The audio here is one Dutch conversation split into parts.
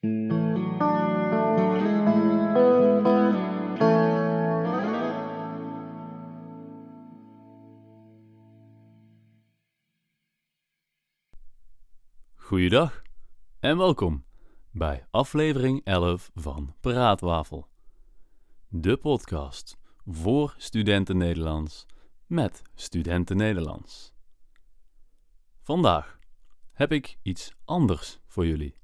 Goeiedag en welkom bij aflevering 11 van Praatwafel. De podcast voor studenten Nederlands met studenten Nederlands. Vandaag heb ik iets anders voor jullie.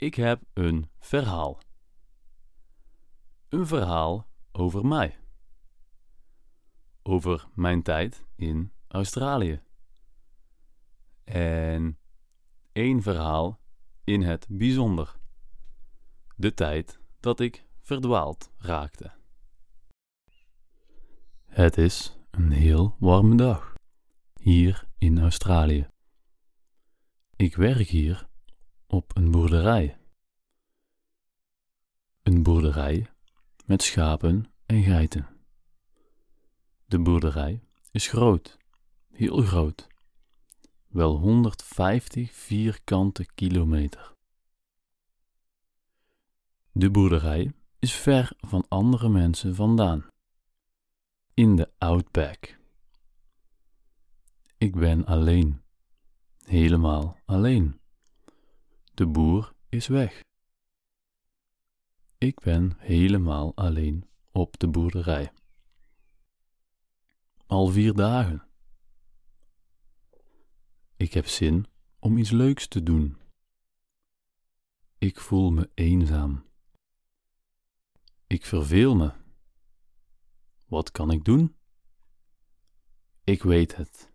Ik heb een verhaal. Een verhaal over mij. Over mijn tijd in Australië. En één verhaal in het bijzonder. De tijd dat ik verdwaald raakte. Het is een heel warme dag hier in Australië. Ik werk hier op een boerderij. Een boerderij met schapen en geiten. De boerderij is groot, heel groot wel 150 vierkante kilometer. De boerderij is ver van andere mensen vandaan. In de Outback. Ik ben alleen. Helemaal alleen. De boer is weg. Ik ben helemaal alleen op de boerderij. Al vier dagen. Ik heb zin om iets leuks te doen. Ik voel me eenzaam. Ik verveel me. Wat kan ik doen? Ik weet het.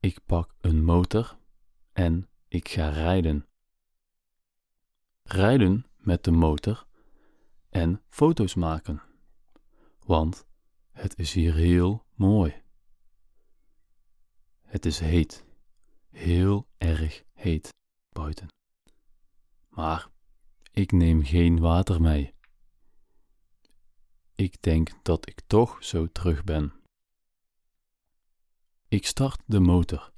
Ik pak een motor en ik ga rijden. Rijden met de motor en foto's maken. Want het is hier heel mooi. Het is heet, heel erg heet buiten. Maar ik neem geen water mee. Ik denk dat ik toch zo terug ben. Ik start de motor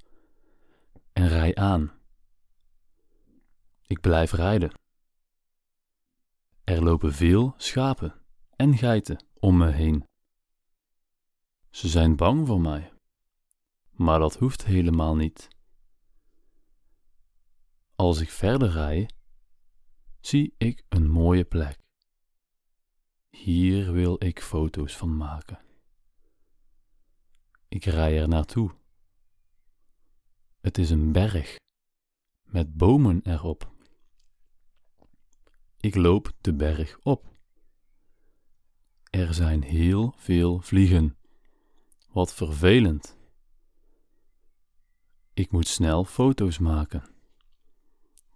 en rij aan. Ik blijf rijden. Er lopen veel schapen en geiten om me heen. Ze zijn bang voor mij maar dat hoeft helemaal niet. Als ik verder rij, zie ik een mooie plek. Hier wil ik foto's van maken. Ik rij er naartoe. Het is een berg met bomen erop. Ik loop de berg op. Er zijn heel veel vliegen. Wat vervelend. Ik moet snel foto's maken.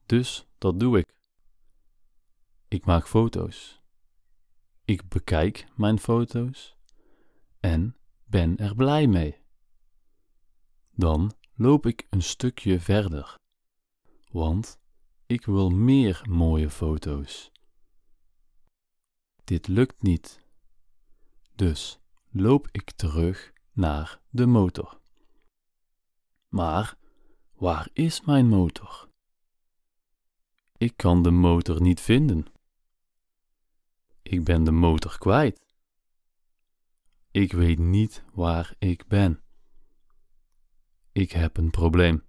Dus dat doe ik. Ik maak foto's. Ik bekijk mijn foto's en ben er blij mee. Dan loop ik een stukje verder, want ik wil meer mooie foto's. Dit lukt niet. Dus loop ik terug naar de motor. Maar waar is mijn motor? Ik kan de motor niet vinden. Ik ben de motor kwijt. Ik weet niet waar ik ben. Ik heb een probleem.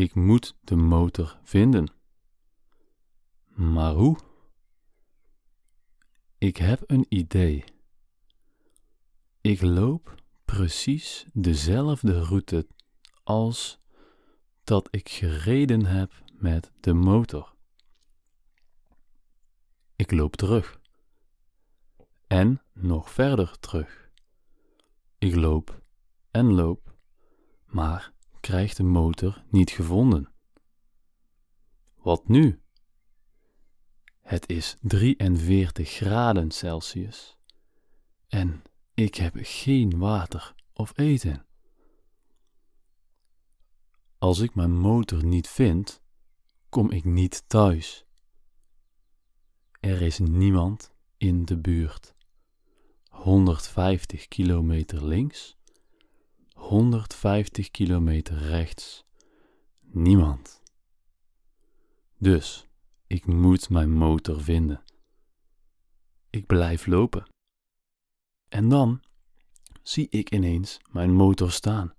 Ik moet de motor vinden. Maar hoe? Ik heb een idee. Ik loop precies dezelfde route als dat ik gereden heb met de motor. Ik loop terug. En nog verder terug. Ik loop en loop, maar krijg de motor niet gevonden. Wat nu? Het is 43 graden Celsius. En ik heb geen water of eten. Als ik mijn motor niet vind, kom ik niet thuis. Er is niemand in de buurt. 150 kilometer links, 150 kilometer rechts. Niemand. Dus ik moet mijn motor vinden. Ik blijf lopen. En dan zie ik ineens mijn motor staan.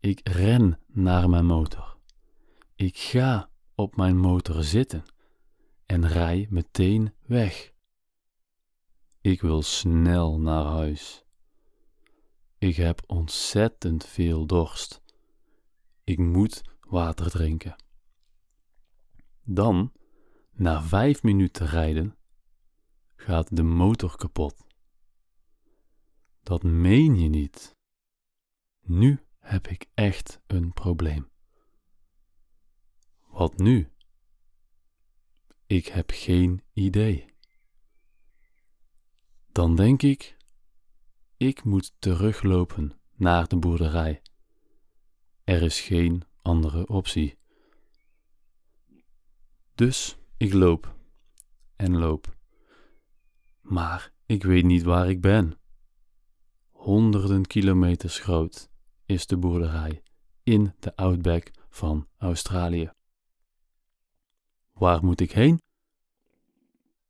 Ik ren naar mijn motor. Ik ga op mijn motor zitten en rij meteen weg. Ik wil snel naar huis. Ik heb ontzettend veel dorst. Ik moet water drinken. Dan, na vijf minuten rijden, gaat de motor kapot. Dat meen je niet. Nu heb ik echt een probleem. Wat nu? Ik heb geen idee. Dan denk ik, ik moet teruglopen naar de boerderij. Er is geen andere optie. Dus ik loop en loop. Maar ik weet niet waar ik ben. Honderden kilometers groot is de boerderij in de outback van Australië. Waar moet ik heen?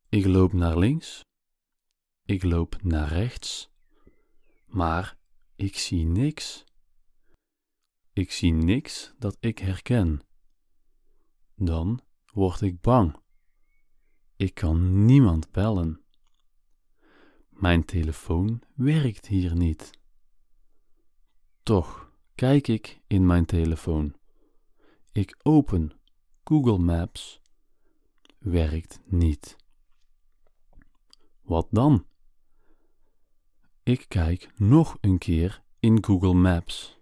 Ik loop naar links. Ik loop naar rechts. Maar ik zie niks. Ik zie niks dat ik herken. Dan word ik bang. Ik kan niemand bellen. Mijn telefoon werkt hier niet. Toch kijk ik in mijn telefoon. Ik open Google Maps. Werkt niet. Wat dan? Ik kijk nog een keer in Google Maps.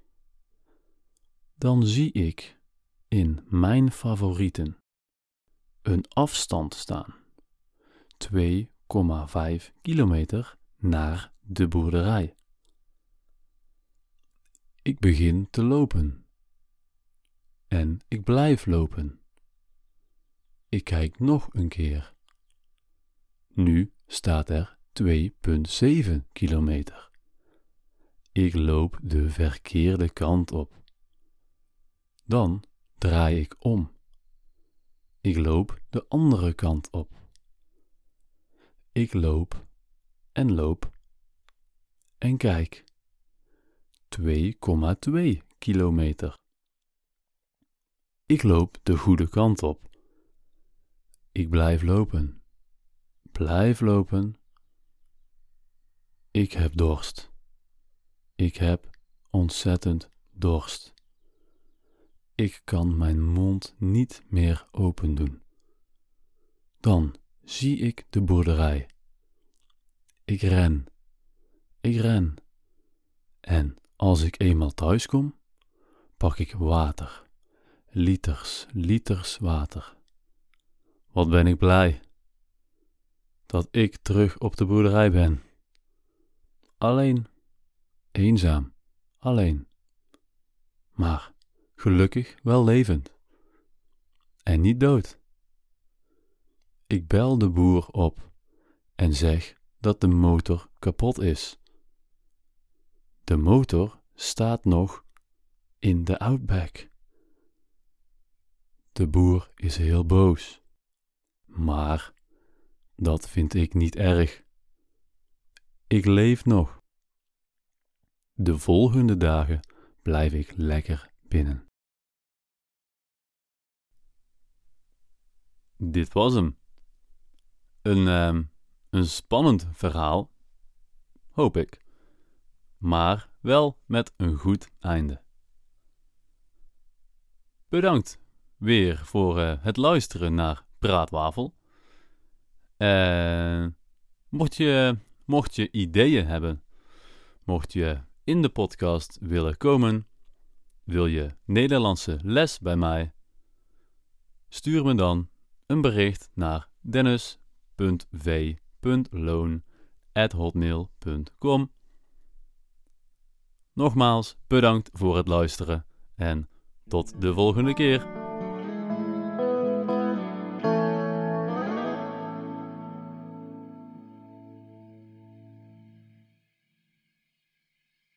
Dan zie ik in mijn favorieten een afstand staan. 2,5 kilometer naar de boerderij. Ik begin te lopen. En ik blijf lopen. Ik kijk nog een keer. Nu staat er 2,7 kilometer. Ik loop de verkeerde kant op. Dan draai ik om. Ik loop de andere kant op. Ik loop en loop en kijk. 2,2 kilometer. Ik loop de goede kant op. Ik blijf lopen. Blijf lopen. Ik heb dorst. Ik heb ontzettend dorst. Ik kan mijn mond niet meer open doen. Dan zie ik de boerderij. Ik ren. Ik ren. En als ik eenmaal thuis kom, pak ik water. Liters, liters water. Wat ben ik blij dat ik terug op de boerderij ben. Alleen, eenzaam, alleen. Maar gelukkig wel levend. En niet dood. Ik bel de boer op en zeg dat de motor kapot is. De motor staat nog in de outback. De boer is heel boos. Maar dat vind ik niet erg. Ik leef nog. De volgende dagen blijf ik lekker binnen. Dit was hem. Een, ehm, een spannend verhaal, hoop ik, maar wel met een goed einde. Bedankt weer voor uh, het luisteren naar Praatwafel. En mocht, je, mocht je ideeën hebben, mocht je in de podcast willen komen, wil je Nederlandse les bij mij, stuur me dan een bericht naar dennis.v.loon.hotmail.com Nogmaals bedankt voor het luisteren en tot de volgende keer.